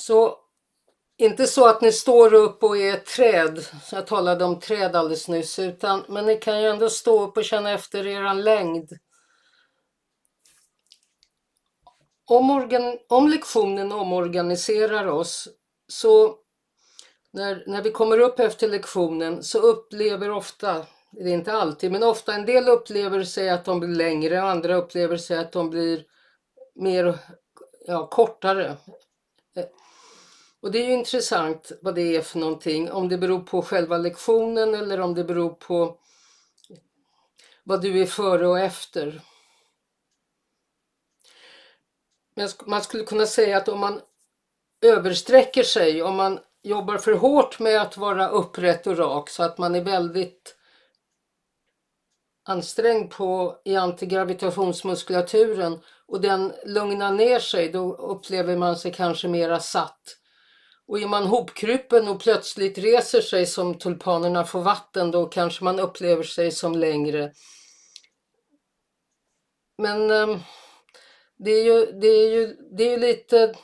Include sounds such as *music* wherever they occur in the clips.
Så inte så att ni står upp och är ett träd, jag talade om träd alldeles nyss, utan, men ni kan ju ändå stå upp och känna efter er längd. Om, organ, om lektionen omorganiserar oss så när, när vi kommer upp efter lektionen så upplever ofta, det är inte alltid, men ofta en del upplever sig att de blir längre och andra upplever sig att de blir mer ja, kortare. Och det är ju intressant vad det är för någonting, om det beror på själva lektionen eller om det beror på vad du är före och efter. Men man skulle kunna säga att om man översträcker sig, om man jobbar för hårt med att vara upprätt och rak så att man är väldigt ansträngd på, i antigravitationsmuskulaturen och den lugnar ner sig, då upplever man sig kanske mera satt. Och är man hopkrupen och plötsligt reser sig som tulpanerna får vatten, då kanske man upplever sig som längre. Men ehm, det är ju, det är ju, det är lite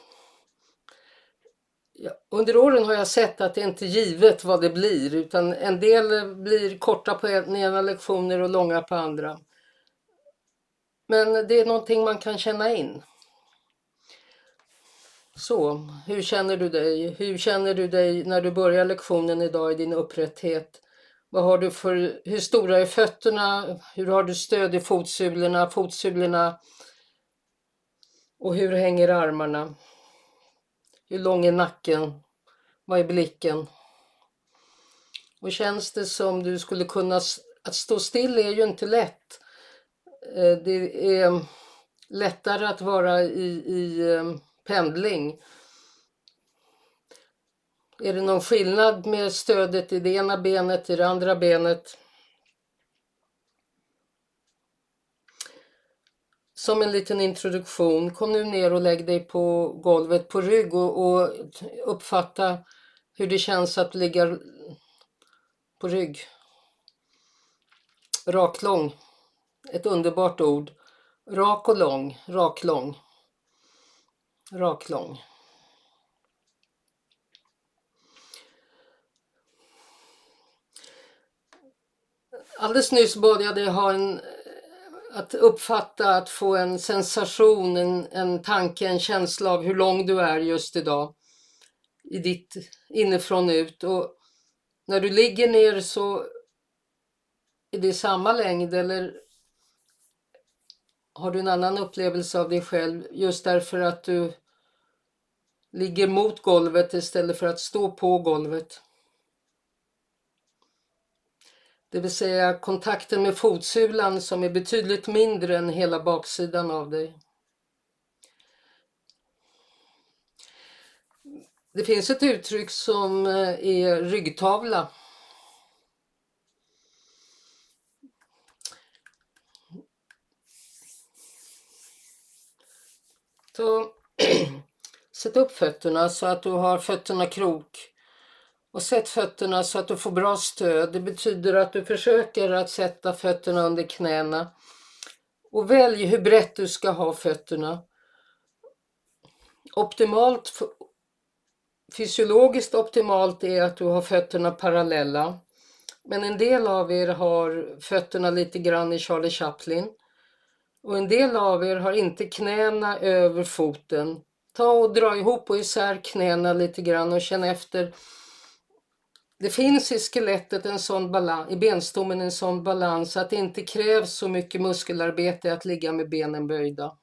under åren har jag sett att det inte är givet vad det blir utan en del eh, blir korta på ena lektioner och långa på andra. Men det är någonting man kan känna in. Så, hur känner du dig? Hur känner du dig när du börjar lektionen idag i din upprätthet? Vad har du för, hur stora är fötterna? Hur har du stöd i fotsulorna, fotsulorna? Och hur hänger armarna? Hur lång är nacken? Vad är blicken? Och känns det som du skulle kunna... Att stå still är ju inte lätt. Eh, det är lättare att vara i, i eh, pendling. Är det någon skillnad med stödet i det ena benet, i det andra benet? som en liten introduktion, kom nu ner och lägg dig på golvet på rygg och, och uppfatta hur det känns att ligga på rygg. Rak lång. Ett underbart ord. Rak och lång, rak raklång. Rak lång. Alldeles nyss bad jag dig ha en eh, att uppfatta, att få en sensation, en, en tanke, en känsla av hur lång du är just idag. I ditt inifrån ut. Och när du ligger ner så är det samma längd eller har du en annan upplevelse av dig själv just därför att du ligger mot golvet istället för att stå på golvet? Det vill säga kontakten med fotsulan som är betydligt mindre än hela baksidan av dig. Det finns ett uttryck som eh, är ryggtavla. Så *clears throat* sätt upp fötterna så att du har fötterna krok och sätt fötterna så att du får bra stöd. Det betyder att du försöker att sätta fötterna under knäna. Och välj hur brett du ska ha fötterna. Optimalt, fysiologiskt optimalt är att du har fötterna parallella. Men en del av er har fötterna lite grann i Charlie Chaplin. Och en del av er har inte knäna över foten. Ta och dra ihop och isär knäna lite grann och känn efter det finns i skelettet en sån balans, i benstommen en sån balans att det inte krävs så mycket muskelarbete att ligga med benen böjda.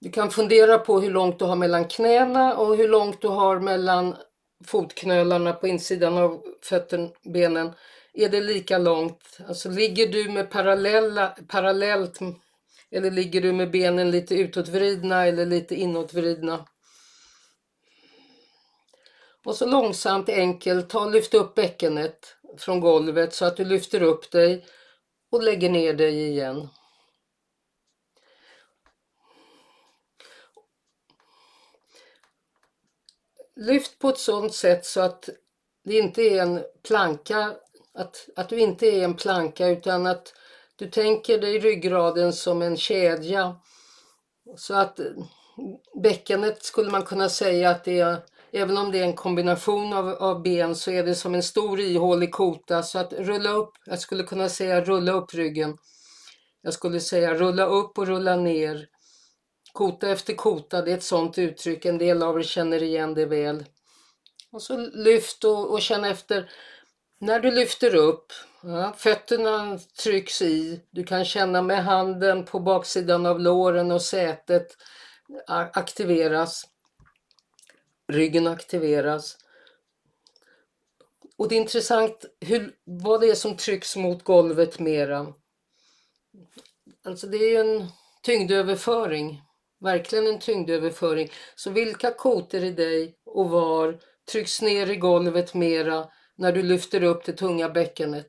Du kan fundera på hur långt du har mellan knäna och hur långt du har mellan fotknölarna på insidan av fötterna, benen. Är det lika långt? Alltså ligger du med parallella, parallellt eller ligger du med benen lite utåtvridna eller lite inåtvridna? Och så långsamt enkelt ta lyft upp bäckenet från golvet så att du lyfter upp dig och lägger ner dig igen. Lyft på ett sådant sätt så att det inte är en planka, att, att du inte är en planka utan att du tänker dig ryggraden som en kedja. Så att eh, bäckenet skulle man kunna säga att det är, även om det är en kombination av, av ben så är det som en stor ihålig kota. Så att rulla upp, jag skulle kunna säga rulla upp ryggen. Jag skulle säga rulla upp och rulla ner. Kota efter kota, det är ett sådant uttryck. En del av er känner igen det väl. Och så lyft och, och känn efter. När du lyfter upp, ja, fötterna trycks i. Du kan känna med handen på baksidan av låren och sätet aktiveras. Ryggen aktiveras. Och det är intressant hur, vad det är som trycks mot golvet mera. Alltså det är ju en tyngdöverföring. Verkligen en tyngdöverföring. Så vilka koter i dig och var trycks ner i golvet mera när du lyfter upp det tunga bäckenet?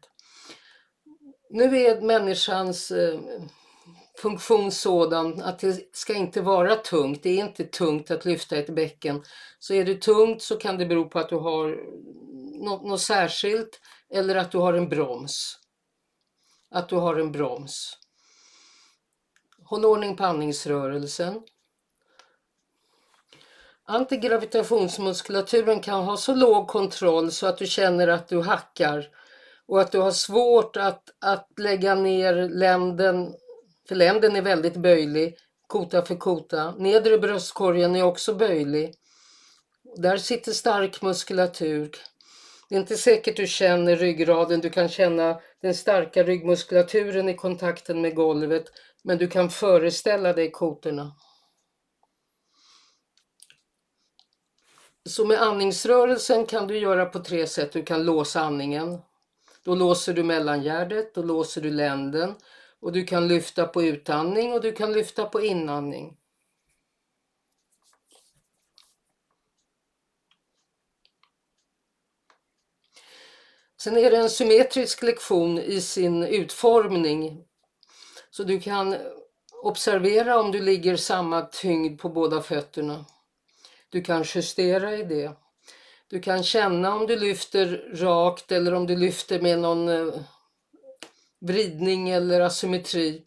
Nu är människans eh, funktion sådan att det ska inte vara tungt. Det är inte tungt att lyfta ett bäcken. Så är det tungt så kan det bero på att du har något, något särskilt eller att du har en broms. Att du har en broms. Håll ordning på andningsrörelsen. Antigravitationsmuskulaturen kan ha så låg kontroll så att du känner att du hackar och att du har svårt att, att lägga ner länden, för länden är väldigt böjlig, kota för kota. Nedre bröstkorgen är också böjlig. Där sitter stark muskulatur. Det är inte säkert du känner ryggraden, du kan känna den starka ryggmuskulaturen i kontakten med golvet, men du kan föreställa dig kotorna. Så med andningsrörelsen kan du göra på tre sätt. Du kan låsa andningen. Då låser du mellangärdet, då låser du länden och du kan lyfta på utandning och du kan lyfta på inandning. Sen är det en symmetrisk lektion i sin utformning. Så du kan observera om du ligger samma tyngd på båda fötterna. Du kan justera i det. Du kan känna om du lyfter rakt eller om du lyfter med någon eh, vridning eller asymmetri.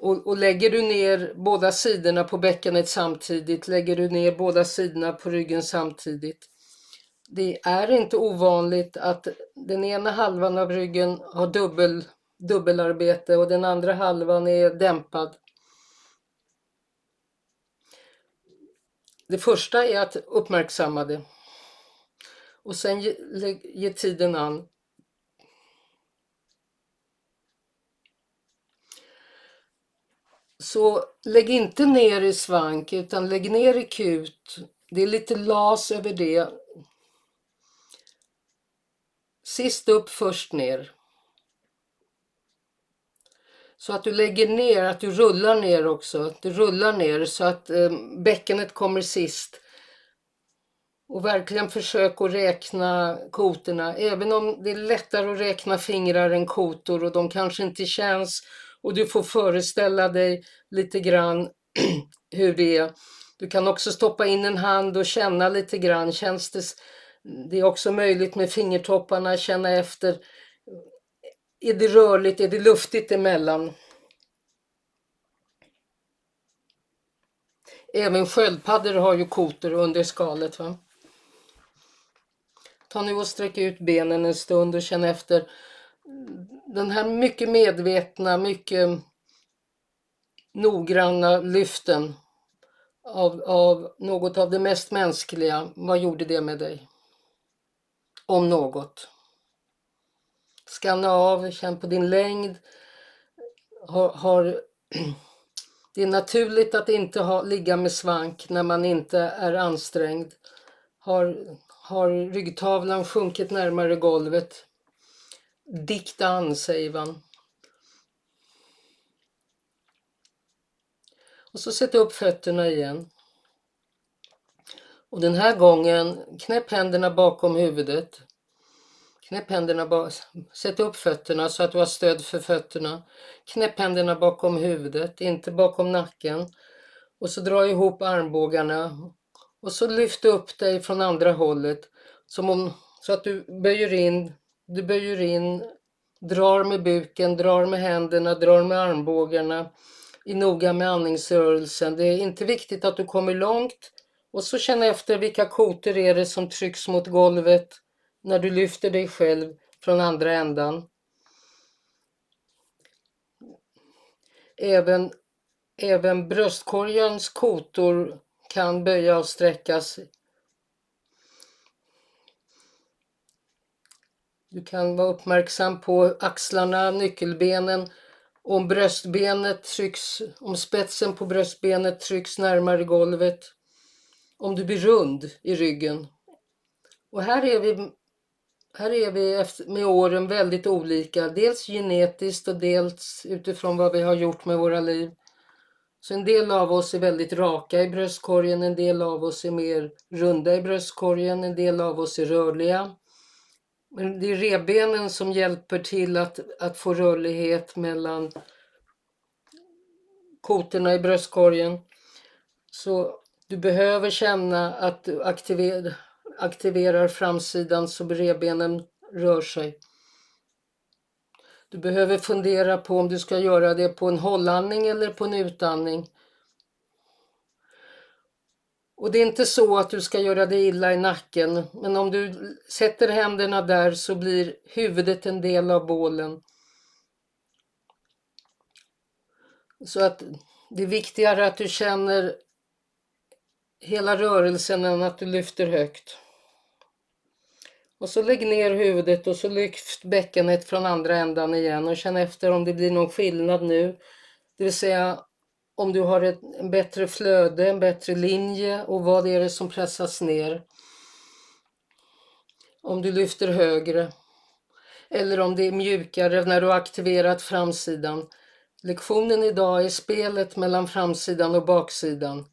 Och, och, lägger du ner båda sidorna på bäckenet samtidigt, lägger du ner båda sidorna på ryggen samtidigt. Det är inte ovanligt att den ena halvan av ryggen har dubbel, dubbelarbete och den andra halvan är dämpad. Det första är att uppmärksamma det och sen ge, ge tiden an. Så lägg inte ner i svank utan lägg ner i kut. Det är lite las över det. Sist upp, först ner. Så att du lägger ner, att du rullar ner också. Att du rullar ner så att eh, bäckenet kommer sist. Och verkligen försök att räkna kotorna. Även om det är lättare att räkna fingrar än kotor och de kanske inte känns. Och du får föreställa dig lite grann *clears throat* hur det är. Du kan också stoppa in en hand och känna lite grann. Känns det, det är också möjligt med fingertopparna, känna efter är det rörligt? Är det luftigt emellan? Även sköldpaddor har ju kotor under skalet. Va? Ta nu och sträck ut benen en stund och känn efter den här mycket medvetna, mycket noggranna lyften av, av något av det mest mänskliga. Vad gjorde det med dig? Om något. Skanna av, känn på din längd. Har, har, *clears throat* det är naturligt att inte ha, ligga med svank när man inte är ansträngd. Har, har ryggtavlan sjunkit närmare golvet? Dikta an, säger man. Och så sätt upp fötterna igen. Och den här gången, knäpp händerna bakom huvudet. Knäpp händerna bak, sätt upp fötterna så att du har stöd för fötterna. Knäpp händerna bakom huvudet, inte bakom nacken. Och så dra ihop armbågarna. Och så lyft upp dig från andra hållet. Som om, så att du böjer in, du böjer in, drar med buken, drar med händerna, drar med armbågarna. är noga med andningsrörelsen. Det är inte viktigt att du kommer långt och så känn efter vilka kotor är det som trycks mot golvet när du lyfter dig själv från andra ändan. Även, även bröstkorgens kotor kan böja och sträckas. Du kan vara uppmärksam på axlarna, nyckelbenen. Om bröstbenet trycks, om spetsen på bröstbenet trycks närmare golvet. Om du blir rund i ryggen. Och här är vi, här är vi med åren väldigt olika. Dels genetiskt och dels utifrån vad vi har gjort med våra liv. Så en del av oss är väldigt raka i bröstkorgen, en del av oss är mer runda i bröstkorgen, en del av oss är rörliga. Men det är revbenen som hjälper till att, att få rörlighet mellan kotorna i bröstkorgen. Så du behöver känna att du aktiverar, aktiverar framsidan så revbenen rör sig. Du behöver fundera på om du ska göra det på en hållandning eller på en utandning. Och det är inte så att du ska göra dig illa i nacken, men om du sätter händerna där så blir huvudet en del av bålen. Så att det är viktigare att du känner hela rörelsen än att du lyfter högt. Och så lägg ner huvudet och så lyft bäckenet från andra ändan igen och känn efter om det blir någon skillnad nu. Det vill säga om du har ett en bättre flöde, en bättre linje och vad är det som pressas ner. Om du lyfter högre. Eller om det är mjukare när du har aktiverat framsidan. Lektionen idag är spelet mellan framsidan och baksidan.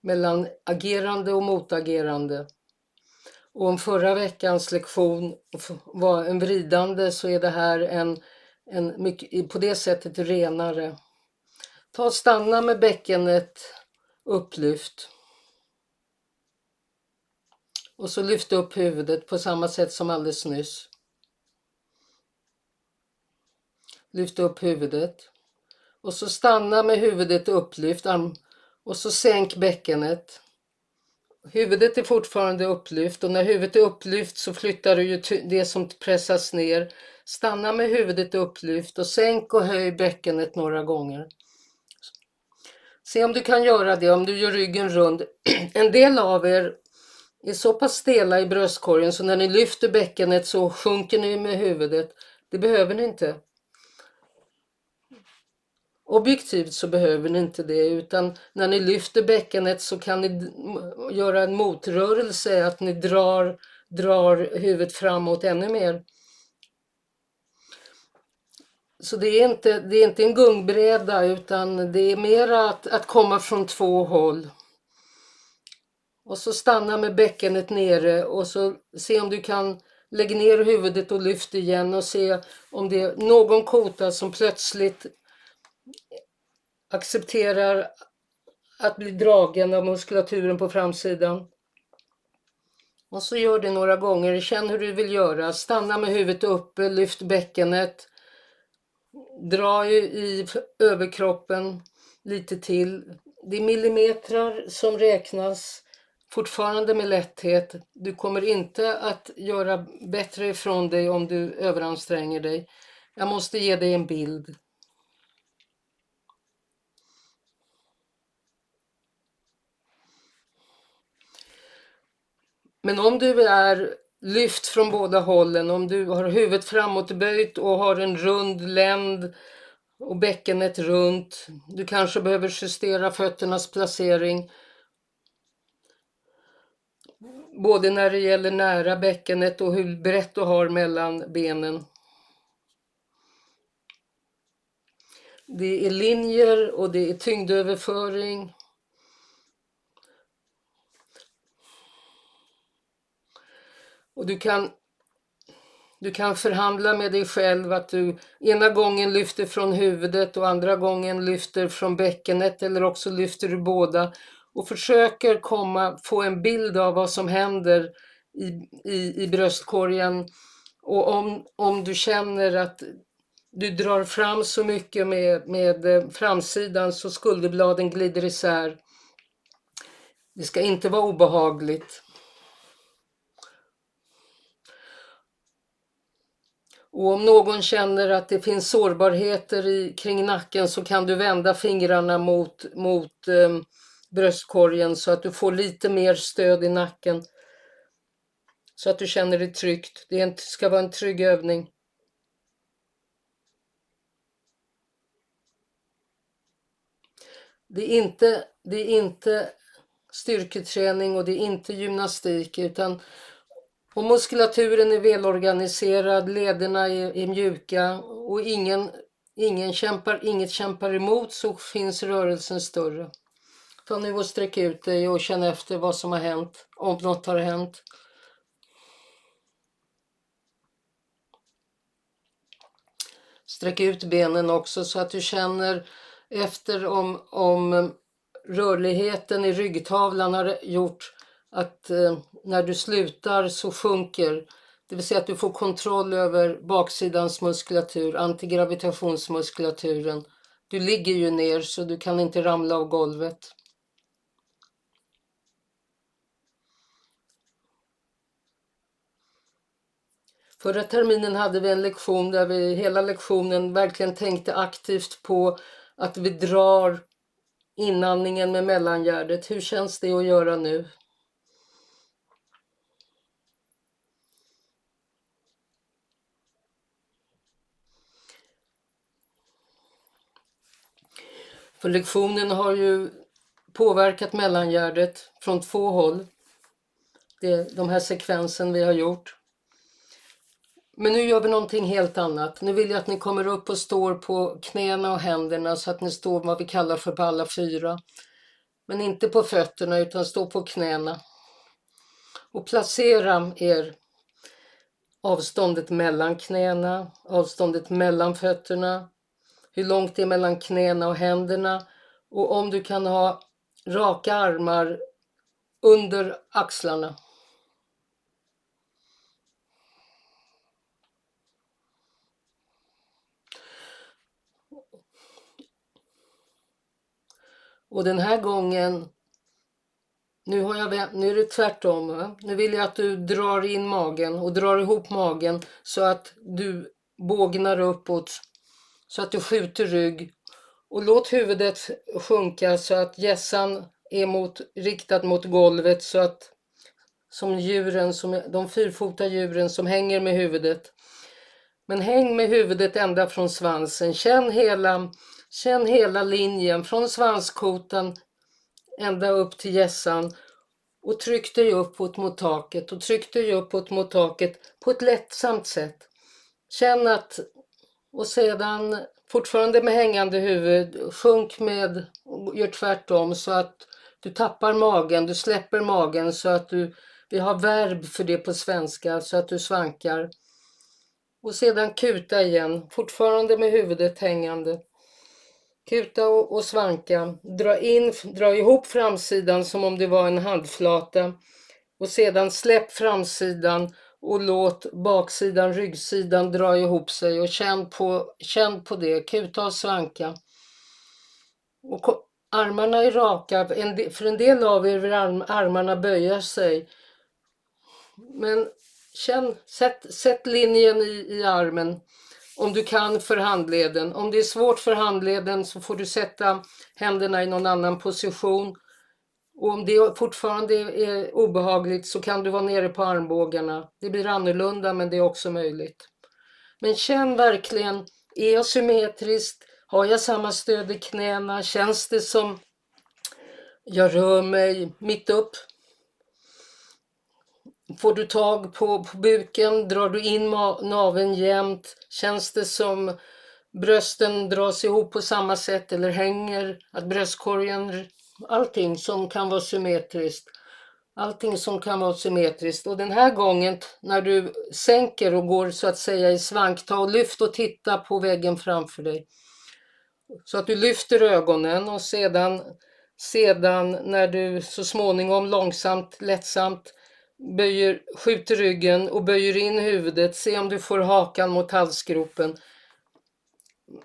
Mellan agerande och motagerande. Och om förra veckans lektion var en vridande så är det här en, en mycket, på det sättet renare. Ta och stanna med bäckenet upplyft. Och så lyft upp huvudet på samma sätt som alldeles nyss. Lyft upp huvudet. Och så stanna med huvudet upplyft och så sänk bäckenet. Huvudet är fortfarande upplyft och när huvudet är upplyft så flyttar du ju det som pressas ner. Stanna med huvudet upplyft och sänk och höj bäckenet några gånger. Se om du kan göra det, om du gör ryggen rund. *clears throat* En del av er är så pass stela i bröstkorgen så när ni lyfter bäckenet så sjunker ni med huvudet. Det behöver ni inte. Objektivt så behöver ni inte det utan när ni lyfter bäckenet så kan ni göra en motrörelse, att ni drar, drar huvudet framåt ännu mer. Så det är inte, det är inte en gungbräda utan det är mera att, att komma från två håll. Och så stanna med bäckenet nere och så se om du kan lägga ner huvudet och lyft igen och se om det är någon kota som plötsligt accepterar att bli dragen av muskulaturen på framsidan. Och så gör det några gånger. Känn hur du vill göra. Stanna med huvudet uppe, lyft bäckenet. Dra i överkroppen lite till. Det är millimeter som räknas. Fortfarande med lätthet. Du kommer inte att göra bättre ifrån dig om du överanstränger dig. Jag måste ge dig en bild. Men om du är lyft från båda hållen, om du har huvudet framåtböjt och har en rund länd och bäckenet runt. Du kanske behöver justera fötternas placering. Både när det gäller nära bäckenet och hur brett du har mellan benen. Det är linjer och det är tyngdöverföring. Och du kan, du kan förhandla med dig själv att du ena gången lyfter från huvudet och andra gången lyfter från bäckenet eller också lyfter du båda och försöker komma, få en bild av vad som händer i, i, i bröstkorgen och om, om du känner att du drar fram så mycket med, med eh, framsidan så skulderbladen glider isär. Det ska inte vara obehagligt. Och om någon känner att det finns sårbarheter i, kring nacken så kan du vända fingrarna mot, mot eh, bröstkorgen så att du får lite mer stöd i nacken. Så att du känner dig tryggt. Det en, ska vara en trygg övning. Det är inte, det är inte styrketräning och det är inte gymnastik utan och muskulaturen är välorganiserad, lederna är, är mjuka och ingen, ingen kämpar, inget kämpar emot så finns rörelsen större. Ta nu och sträck ut dig och känn efter vad som har hänt, om något har hänt. Sträck ut benen också så att du känner efter om, om rörligheten i ryggtavlan har gjort att eh, när du slutar så sjunker, det vill säga att du får kontroll över baksidans muskulatur, antigravitationsmuskulaturen. Du ligger ju ner så du kan inte ramla av golvet. Förra terminen hade vi en lektion där vi hela lektionen verkligen tänkte aktivt på att vi drar inandningen med mellangärdet. Hur känns det att göra nu? För lektionen har ju påverkat mellangärdet från två håll. Det är de här sekvensen vi har gjort. Men nu gör vi någonting helt annat. Nu vill jag att ni kommer upp och står på knäna och händerna så att ni står vad vi kallar för på alla fyra. Men inte på fötterna utan stå på knäna. Och placera er avståndet mellan knäna, avståndet mellan fötterna, hur långt det är mellan knäna och händerna och om du kan ha raka armar under axlarna. Och den här gången, nu, har jag, nu är det tvärtom. Va? Nu vill jag att du drar in magen och drar ihop magen så att du bågnar uppåt. Så att du skjuter rygg. Och låt huvudet sjunka så att gässan är mot, riktad mot golvet så att som djuren, som, de fyrfota djuren som hänger med huvudet. Men häng med huvudet ända från svansen. Känn hela Känn hela linjen från svanskotan ända upp till gässan och tryck dig uppåt mot taket och tryck dig uppåt mot taket på ett lättsamt sätt. Känn att och sedan fortfarande med hängande huvud sjunk med och gör tvärtom så att du tappar magen, du släpper magen så att du, vi har verb för det på svenska, så att du svankar. Och sedan kuta igen, fortfarande med huvudet hängande. Kuta och, och svanka. Dra, in, dra ihop framsidan som om det var en handflata. Och sedan släpp framsidan och låt baksidan, ryggsidan dra ihop sig och känn på, känn på det. Kuta och svanka. Och armarna är raka. för en del av er vill armarna böja sig. Men känn, sätt, sätt linjen i, i armen om du kan för handleden. Om det är svårt för handleden så får du sätta händerna i någon annan position. Och om det fortfarande är obehagligt så kan du vara nere på armbågarna. Det blir annorlunda men det är också möjligt. Men känn verkligen, är jag symmetriskt? Har jag samma stöd i knäna? Känns det som jag rör mig mitt upp? Får du tag på, på buken? Drar du in naveln jämnt? Känns det som brösten dras ihop på samma sätt eller hänger? Att bröstkorgen, allting som kan vara symmetriskt. Allting som kan vara symmetriskt. Och den här gången när du sänker och går så att säga i svank, ta och lyft och titta på väggen framför dig. Så att du lyfter ögonen och sedan, sedan när du så småningom långsamt, lättsamt böjer, skjuter ryggen och böjer in huvudet. Se om du får hakan mot halsgropen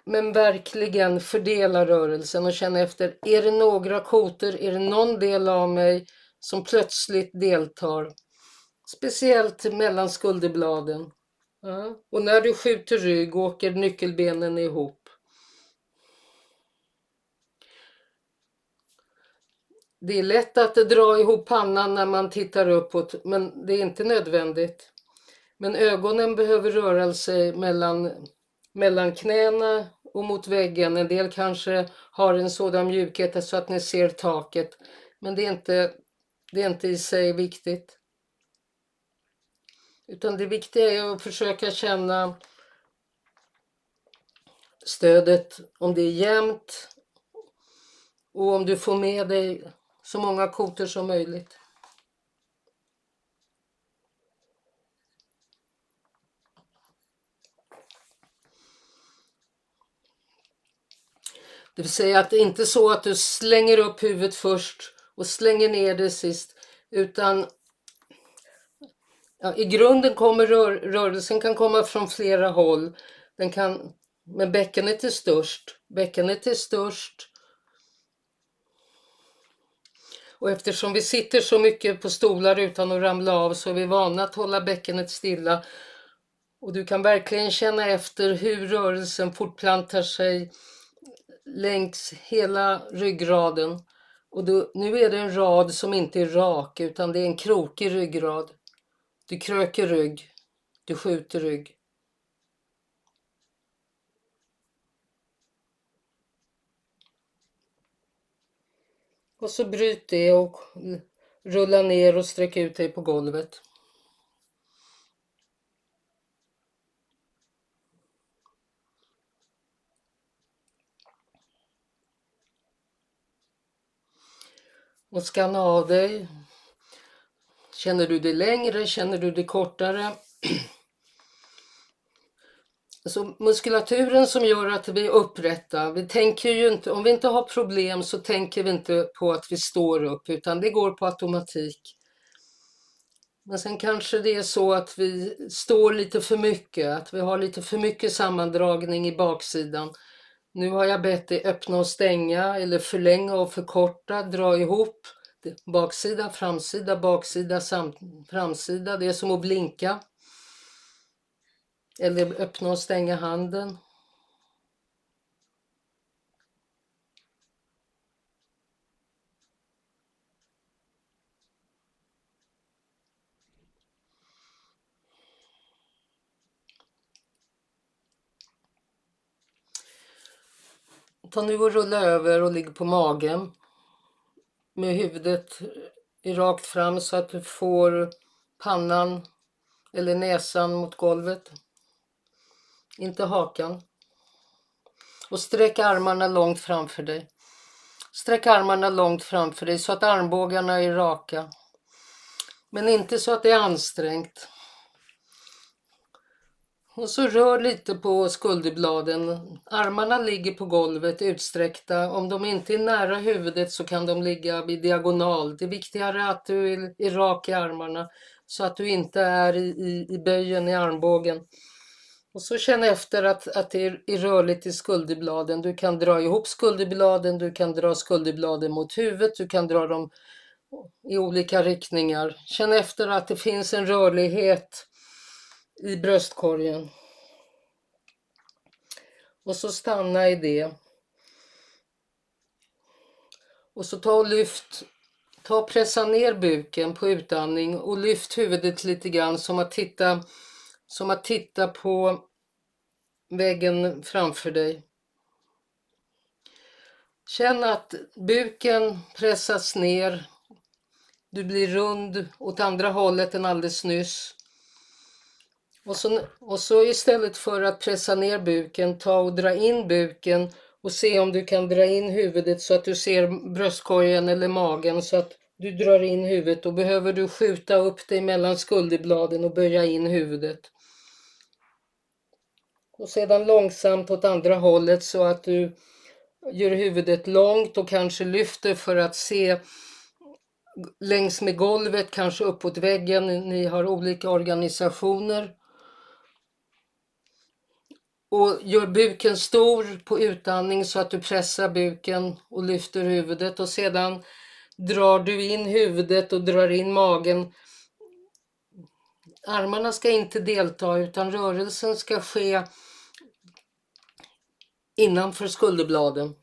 men verkligen fördela rörelsen och känna efter, är det några koter, är det någon del av mig som plötsligt deltar? Speciellt mellan skulderbladen. Ja. Och när du skjuter rygg åker nyckelbenen ihop. Det är lätt att dra ihop pannan när man tittar uppåt, men det är inte nödvändigt. Men ögonen behöver röra sig mellan, mellan knäna och mot väggen. En del kanske har en sådan mjukhet så att ni ser taket, men det är inte, det är inte i sig viktigt. Utan det viktiga är att försöka känna stödet, om det är jämnt och om du får med dig så många koter som möjligt. Det vill säga att det är inte så att du slänger upp huvudet först och slänger ner det sist, utan ja, i grunden kommer rör, rörelsen kan komma från flera håll. Den kan, men bäckenet är störst. Bäckenet är störst Och eftersom vi sitter så mycket på stolar utan att ramla av så är vi vana att hålla bäckenet stilla. Och du kan verkligen känna efter hur rörelsen fortplantar sig längs hela ryggraden. Och du, nu är det en rad som inte är rak utan det är en krokig ryggrad. Du kröker rygg, du skjuter rygg. Och så bryt det och rulla ner och sträck ut dig på golvet. Och skanna av dig. Känner du det längre? Känner du det kortare? *clears throat* Alltså muskulaturen som gör att vi är upprätta, vi tänker ju inte, om vi inte har problem så tänker vi inte på att vi står upp utan det går på automatik. Men sen kanske det är så att vi står lite för mycket, att vi har lite för mycket sammandragning i baksidan. Nu har jag bett dig öppna och stänga eller förlänga och förkorta, dra ihop. Baksida, framsida, baksida, framsida. Det är som att blinka. Eller öppna och stänga handen. Ta nu och rulla över och ligg på magen med huvudet rakt fram så att du får pannan eller näsan mot golvet inte hakan. Och sträck armarna långt framför dig. Sträck armarna långt framför dig så att armbågarna är raka. Men inte så att det är ansträngt. Och så rör lite på skulderbladen. Armarna ligger på golvet utsträckta. Om de inte är nära huvudet så kan de ligga vid diagonal. Det viktigare är att du är rak i armarna så att du inte är i, i, i böjen i armbågen. Och så känn efter att, att det är rörligt i skulderbladen. Du kan dra ihop skulderbladen, du kan dra skulderbladen mot huvudet, du kan dra dem i olika riktningar. Känn efter att det finns en rörlighet i bröstkorgen. Och så stanna i det. Och så ta och lyft, ta och pressa ner buken på utandning och lyft huvudet lite grann som att titta som att titta på väggen framför dig. Känn att buken pressas ner. Du blir rund åt andra hållet än alldeles nyss. Och så, och så istället för att pressa ner buken, ta och dra in buken och se om du kan dra in huvudet så att du ser bröstkorgen eller magen så att du drar in huvudet. Då behöver du skjuta upp dig mellan skulderbladen och böja in huvudet och sedan långsamt åt andra hållet så att du gör huvudet långt och kanske lyfter för att se längs med golvet, kanske uppåt väggen. Ni har olika organisationer och gör buken stor på utandning så att du pressar buken och lyfter huvudet och sedan drar du in huvudet och drar in magen. Armarna ska inte delta utan rörelsen ska ske innanför skulderbladen.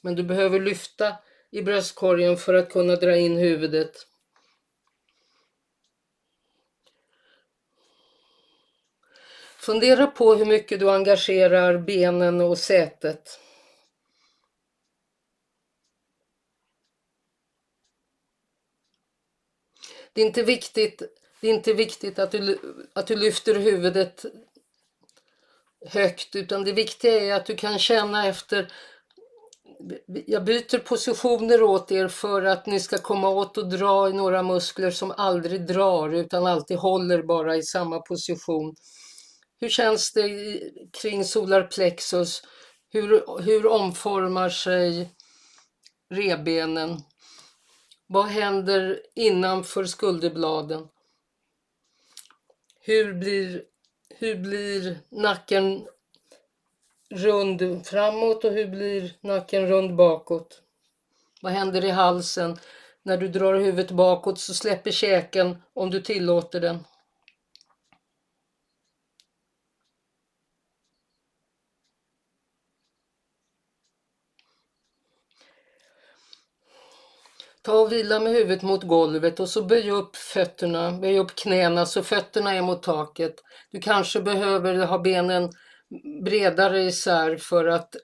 Men du behöver lyfta i bröstkorgen för att kunna dra in huvudet. Fundera på hur mycket du engagerar benen och sätet. Det är inte viktigt, det är inte viktigt att, du, att du lyfter huvudet högt utan det viktiga är att du kan känna efter jag byter positioner åt er för att ni ska komma åt och dra i några muskler som aldrig drar utan alltid håller bara i samma position. Hur känns det kring solarplexus? Hur, hur omformar sig rebenen? Vad händer innanför skulderbladen? Hur blir, hur blir nacken rund framåt och hur blir nacken rund bakåt? Vad händer i halsen? När du drar huvudet bakåt så släpper käken om du tillåter den. Ta och vila med huvudet mot golvet och så böj upp fötterna, böj upp knäna så fötterna är mot taket. Du kanske behöver ha benen bredare isär för att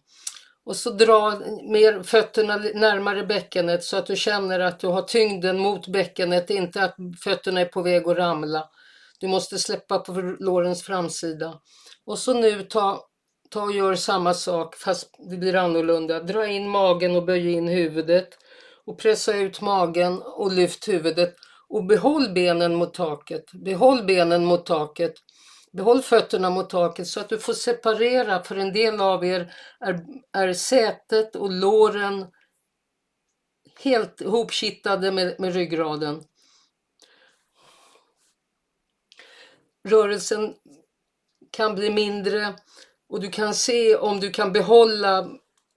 *clears throat* och så dra mer fötterna närmare bäckenet så att du känner att du har tyngden mot bäckenet, inte att fötterna är på väg att ramla. Du måste släppa på lårens framsida. Och så nu ta, ta och gör samma sak fast det blir annorlunda. Dra in magen och böj in huvudet och pressa ut magen och lyft huvudet och behåll benen mot taket. Behåll benen mot taket. Behåll fötterna mot taket så att du får separera för en del av er är, är sätet och låren helt hopkittade med, med ryggraden. Rörelsen kan bli mindre och du kan se om du kan behålla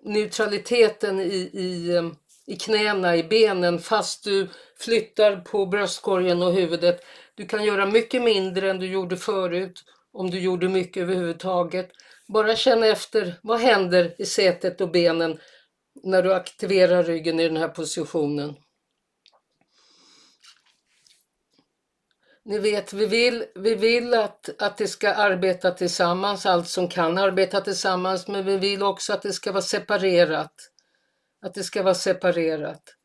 neutraliteten i, i i knäna, i benen fast du flyttar på bröstkorgen och huvudet. Du kan göra mycket mindre än du gjorde förut om du gjorde mycket överhuvudtaget. Bara känna efter vad händer i sätet och benen när du aktiverar ryggen i den här positionen. Ni vet, vi vill, vi vill att, att det ska arbeta tillsammans, allt som kan arbeta tillsammans, men vi vill också att det ska vara separerat. Att det ska vara separerat.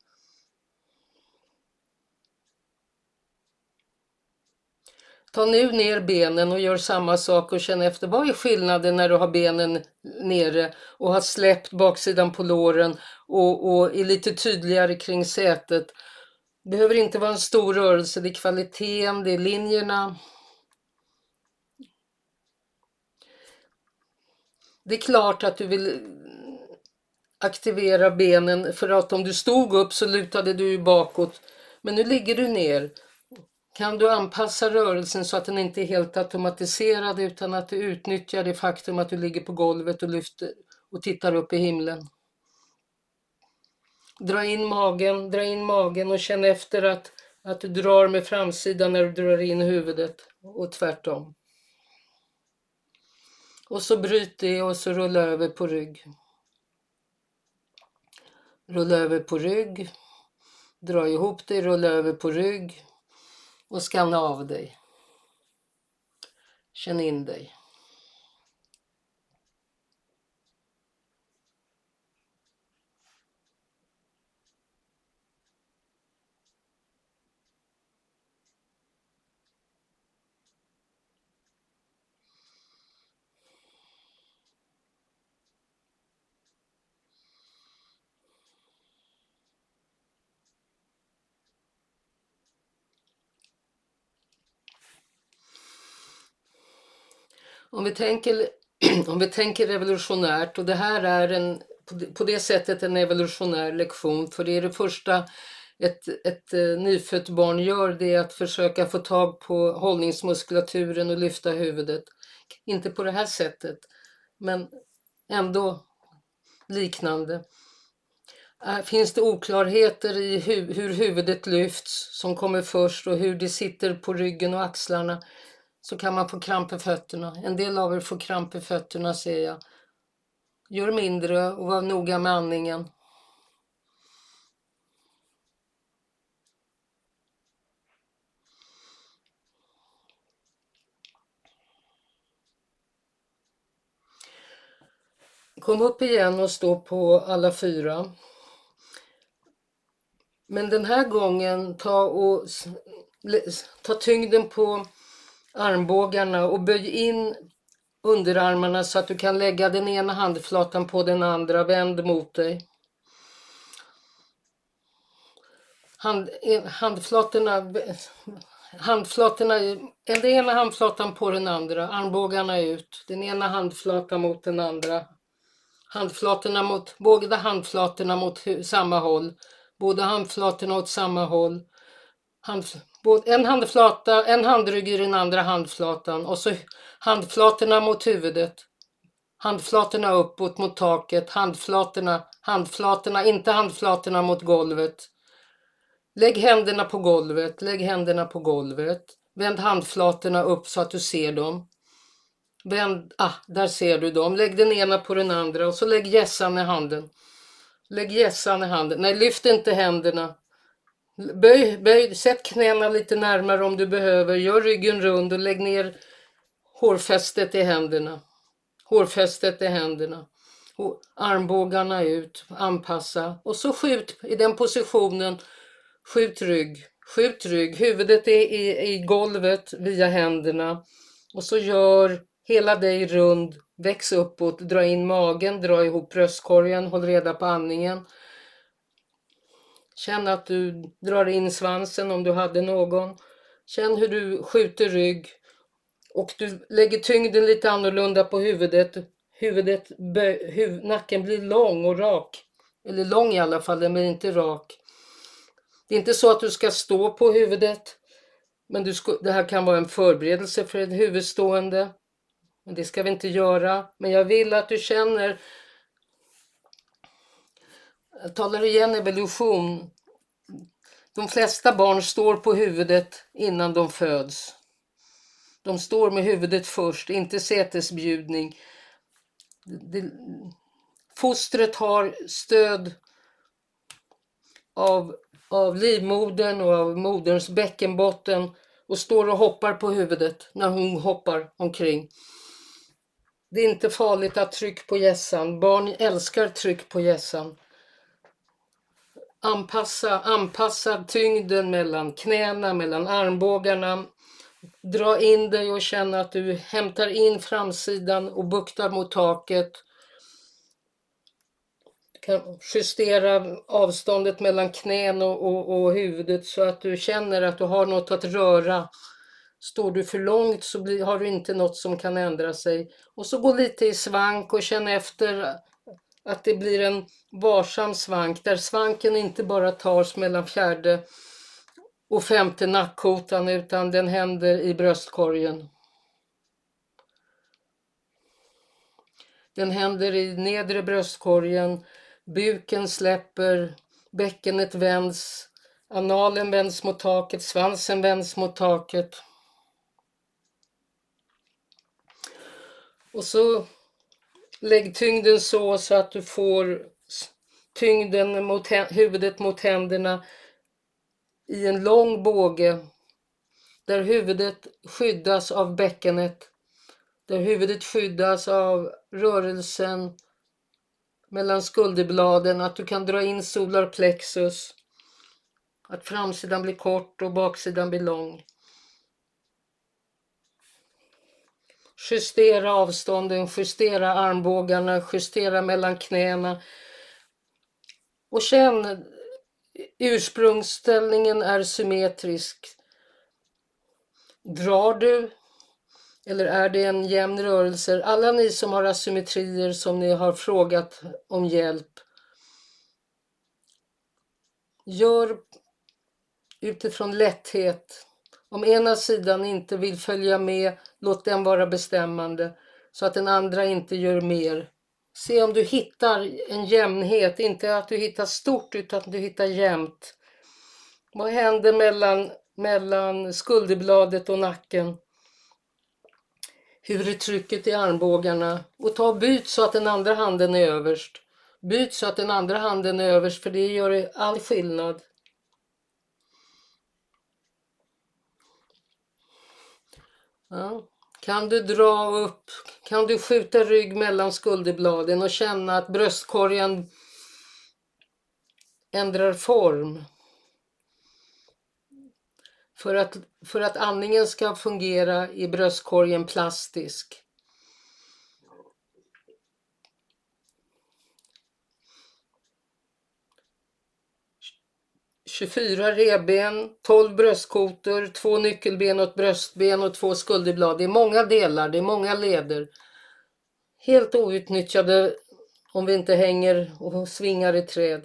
Ta nu ner benen och gör samma sak och känn efter vad är skillnaden när du har benen nere och har släppt baksidan på låren och, och är lite tydligare kring sätet. Det behöver inte vara en stor rörelse, det är kvaliteten, det är linjerna. Det är klart att du vill aktivera benen för att om du stod upp så lutade du ju bakåt. Men nu ligger du ner. Kan du anpassa rörelsen så att den inte är helt automatiserad utan att du utnyttjar det faktum att du ligger på golvet och lyfter och tittar upp i himlen. Dra in magen, dra in magen och känn efter att, att du drar med framsidan när du drar in huvudet och tvärtom. Och så bryt det och så rulla över på rygg. Rulla över på rygg. Dra ihop dig, rulla över på rygg. Och skanna av dig. Känn in dig. Om vi tänker, *clears throat* om vi tänker revolutionärt och det här är en, på det sättet en evolutionär lektion för det är det första ett, ett eh, nyfött barn gör det är att försöka få tag på hållningsmuskulaturen och lyfta huvudet. inte på det här sättet, men ändå liknande. Finns det oklarheter i hu hur huvudet lyfts som kommer först och hur det sitter på ryggen och axlarna så kan man få kramp i fötterna. En del av er får kramp i fötterna ser jag. Gör mindre och var noga med andningen. Kom upp igen och stå på alla fyra. Men den här gången ta, och, ta tyngden på armbågarna och böj in underarmarna så att du kan lägga den ena handflatan på den andra, vänd mot dig. Hand, eh, handflatorna, handflatorna, den ena handflatan på den andra, armbågarna ut, den ena handflatan mot den andra. Handflatorna mot, båda handflatorna mot samma håll, båda handflatorna åt samma håll. Handfl en handflata, en handrygg i den andra handflatan och så handflatorna mot huvudet. Handflatorna uppåt mot taket, handflatorna, handflatorna, inte handflatorna mot golvet. Lägg händerna på golvet, lägg händerna på golvet. Vänd handflatorna upp så att du ser dem. Vänd, ah, där ser du dem. Lägg den ena på den andra och så lägg gässan i handen. Lägg gässan i handen. Nej, lyft inte händerna. Böj, böj, sätt knäna lite närmare om du behöver. Gör ryggen rund och lägg ner hårfästet i händerna. Hårfästet i händerna. Armbågarna ut, anpassa och så skjut i den positionen. Skjut rygg, skjut rygg. Huvudet är i, i golvet via händerna och så gör hela dig rund. Väx uppåt, dra in magen, dra ihop bröstkorgen, håll reda på andningen. Känn att du drar in svansen om du hade någon. Känn hur du skjuter rygg och du lägger tyngden lite annorlunda på huvudet. Huvudet, huv, nacken blir lång och rak. Eller lång i alla fall, den blir inte rak. Det är inte så att du ska stå på huvudet. Men du det här kan vara en förberedelse för ett huvudstående. Men det ska vi inte göra. Men jag vill att du känner jag talar igen evolution. De flesta barn står på huvudet innan de föds. De står med huvudet först, inte sätesbjudning. Det, fostret har stöd av, av livmodern och av moderns bäckenbotten och står och hoppar på huvudet när hon hoppar omkring. Det är inte farligt att trycka på gässan. Barn älskar tryck på gässan. Anpassa, anpassa tyngden mellan knäna, mellan armbågarna. Dra in dig och känna att du hämtar in framsidan och buktar mot taket. Du kan justera avståndet mellan knän och, och, och huvudet så att du känner att du har något att röra. Står du för långt så blir, har du inte något som kan ändra sig. Och så gå lite i svank och känn efter att det blir en varsam svank där svanken inte bara tas mellan fjärde och femte nackkotan utan den händer i bröstkorgen. Den händer i nedre bröstkorgen, buken släpper, bäckenet vänds, analen vänds mot taket, svansen vänds mot taket. Och så lägg tyngden så, så att du får tyngden mot huvudet mot händerna i en lång båge där huvudet skyddas av bäckenet, där huvudet skyddas av rörelsen mellan skulderbladen, att du kan dra in solarplexus, att framsidan blir kort och baksidan blir lång. Justera avstånden, justera armbågarna, justera mellan knäna. Och känn ursprungsställningen är symmetrisk. Drar du eller är det en jämn rörelse? Alla ni som har asymmetrier som ni har frågat om hjälp. Gör utifrån lätthet om ena sidan inte vill följa med, låt den vara bestämmande så att den andra inte gör mer. Se om du hittar en jämnhet, inte att du hittar stort utan att du hittar jämnt. Vad händer mellan, mellan skulderbladet och nacken? Hur är trycket i armbågarna? Och ta byt så att den andra handen är överst. Byt så att den andra handen är överst för det gör all skillnad. Ja. Kan du dra upp, kan du skjuta rygg mellan skulderbladen och känna att bröstkorgen ändrar form? För att, för att andningen ska fungera i bröstkorgen plastisk. 24 reben, 12 bröstkotor, två nyckelben och ett bröstben och två skulderblad. Det är många delar, det är många leder. Helt outnyttjade om vi inte hänger och svingar i träd.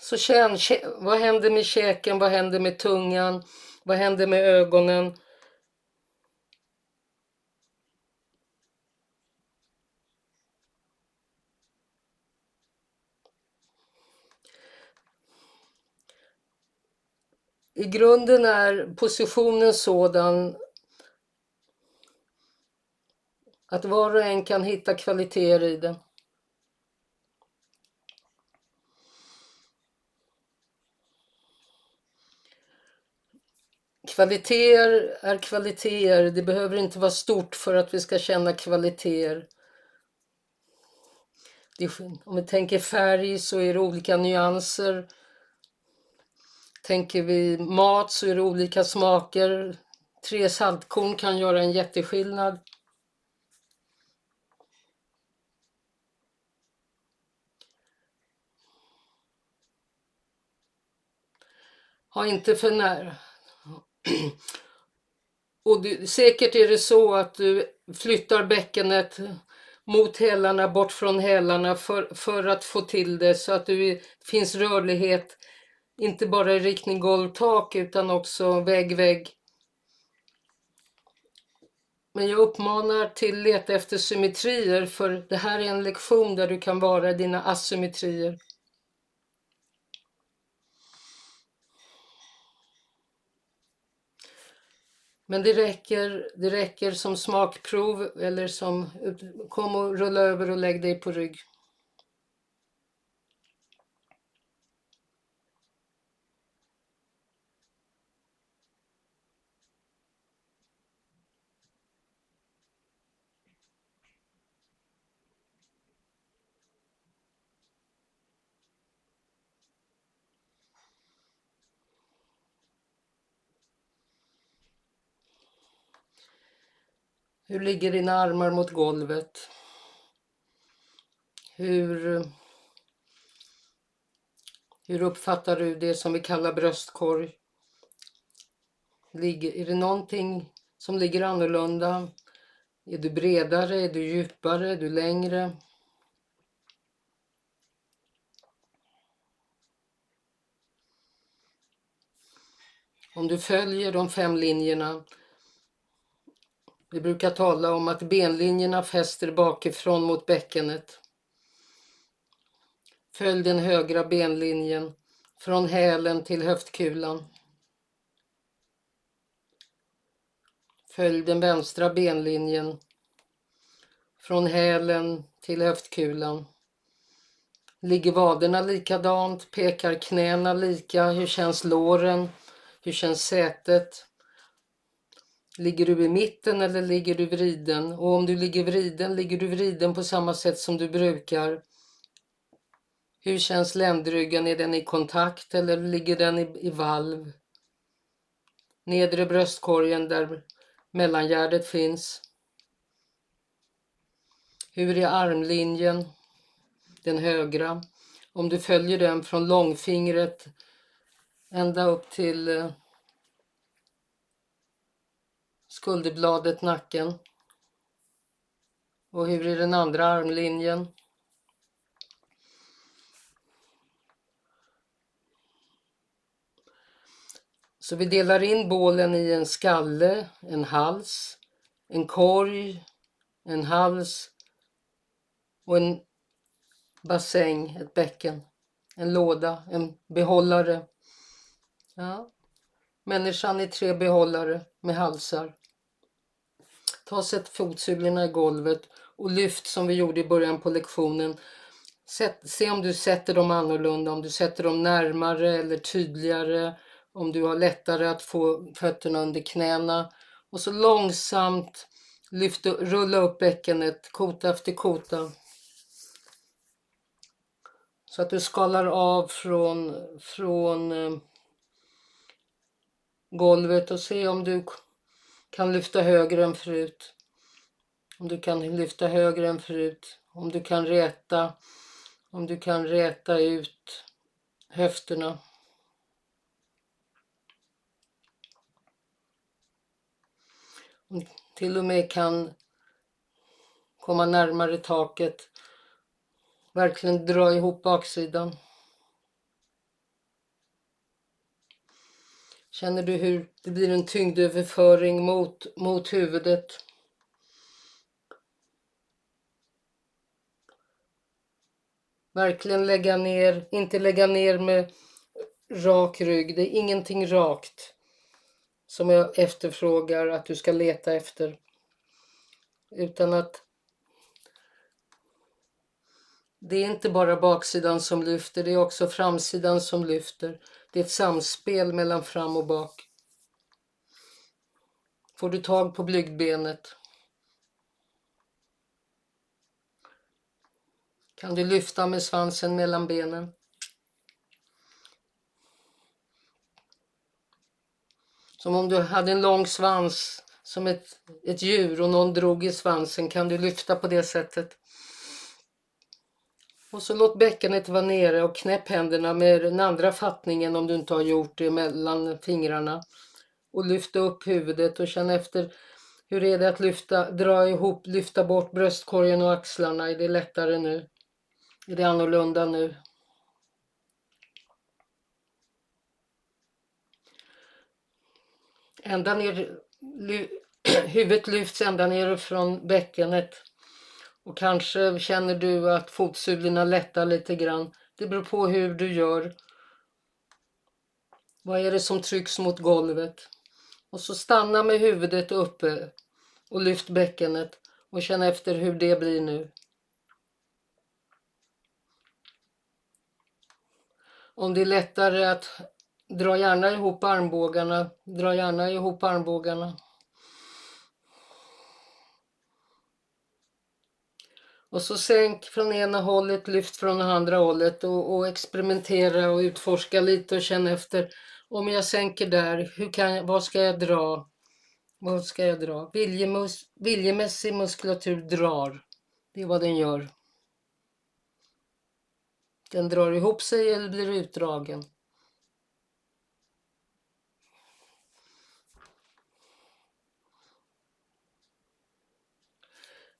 Så känn, vad händer med käken, vad händer med tungan, vad händer med ögonen? I grunden är positionen sådan att var och en kan hitta kvaliteter i den. Kvaliteter är kvaliteter. Det behöver inte vara stort för att vi ska känna kvaliteter. om vi tänker färg så är det olika nyanser. Tänker vi mat så är det olika smaker. Tre saltkorn kan göra en jätteskillnad. Ha inte för nära. Och du, säkert är det så att du flyttar bäckenet mot hälarna, bort från hälarna för, för att få till det så att det finns rörlighet inte bara i riktning golv-tak utan också vägg-vägg. Men jag uppmanar till leta efter symmetrier för det här är en lektion där du kan vara dina asymmetrier. Men det räcker, det räcker som smakprov eller som kom och rulla över och lägg dig på rygg. Hur ligger dina armar mot golvet? Hur, hur uppfattar du det som vi kallar bröstkorg? Ligger, är det någonting som ligger annorlunda? Är du bredare? Är du djupare? Är du längre? Om du följer de fem linjerna vi brukar tala om att benlinjerna fäster bakifrån mot bäckenet. Följ den högra benlinjen från hälen till höftkulan. Följ den vänstra benlinjen från hälen till höftkulan. Ligger vaderna likadant? Pekar knäna lika? Hur känns låren? Hur känns sätet? Ligger du i mitten eller ligger du vriden? Och om du ligger vriden, ligger du vriden på samma sätt som du brukar? Hur känns ländryggen? Är den i kontakt eller ligger den i, i valv? Nedre bröstkorgen där mellangärdet finns. Hur är armlinjen? Den högra. Om du följer den från långfingret ända upp till eh, skulderbladet, nacken. Och hur är den andra armlinjen? Så vi delar in bålen i en skalle, en hals, en korg, en hals och en bassäng, ett bäcken, en låda, en behållare. Ja. Människan i tre behållare med halsar. Ta och sätt fotsulorna i golvet och lyft som vi gjorde i början på lektionen. Sätt, se om du sätter dem annorlunda, om du sätter dem närmare eller tydligare, om du har lättare att få fötterna under knäna. Och så långsamt lyft, rulla upp bäckenet, kota efter kota. Så att du skalar av från, från eh, golvet och se om du kan lyfta högre än förut. Om du kan lyfta högre än förut. Om du kan räta, om du kan räta ut höfterna. Om du till och med kan komma närmare taket. Verkligen dra ihop baksidan. Känner du hur det blir en tyngdöverföring mot, mot huvudet? Verkligen lägga ner, inte lägga ner med rak rygg. Det är ingenting rakt som jag efterfrågar att du ska leta efter. Utan att det är inte bara baksidan som lyfter, det är också framsidan som lyfter. Det är ett samspel mellan fram och bak. Får du tag på blygdbenet kan du lyfta med svansen mellan benen. Som om du hade en lång svans som ett, ett djur och någon drog i svansen kan du lyfta på det sättet. Och så låt bäckenet vara nere och knäpp händerna med den andra fattningen om du inte har gjort det mellan fingrarna. Och lyfta upp huvudet och känn efter hur är det att lyfta, dra ihop, lyfta bort bröstkorgen och axlarna. Är det lättare nu? Är det annorlunda nu? Ända ner, *clears throat* huvudet lyfts ända ner från bäckenet. Och kanske känner du att fotsulorna lättar lite grann. Det beror på hur du gör. Vad är det som trycks mot golvet? Och så stanna med huvudet uppe och lyft bäckenet och känn efter hur det blir nu. Om det är lättare att dra gärna ihop armbågarna, dra gärna ihop armbågarna. Och så sänk från ena hållet, lyft från andra hållet och, och experimentera och utforska lite och känna efter. Om jag sänker där, hur kan jag, vad ska jag dra? Vad ska jag dra? Viljemus, viljemässig muskulatur drar. Det är vad den gör. Den drar ihop sig eller blir utdragen.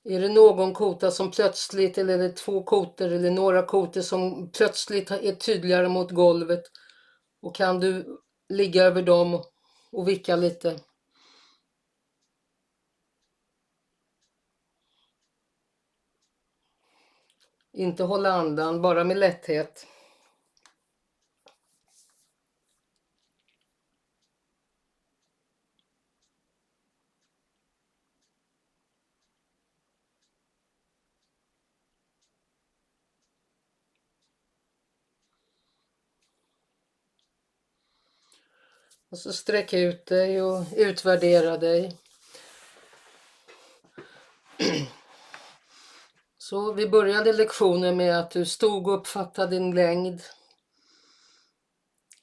Är det någon kota som plötsligt, eller är det två kotor eller några kotor som plötsligt är tydligare mot golvet och kan du ligga över dem och vicka lite? Inte hålla andan, bara med lätthet. Och så sträck ut dig och utvärdera dig. Så vi började lektionen med att du stod och uppfattade din längd.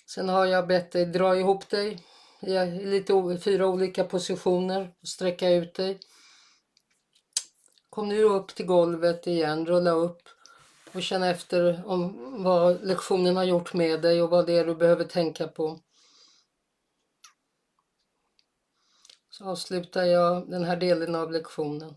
Sen har jag bett dig dra ihop dig i lite, fyra olika positioner och sträcka ut dig. Kom nu upp till golvet igen, rulla upp och känna efter om vad lektionen har gjort med dig och vad det är du behöver tänka på. Så avslutar jag den här delen av lektionen.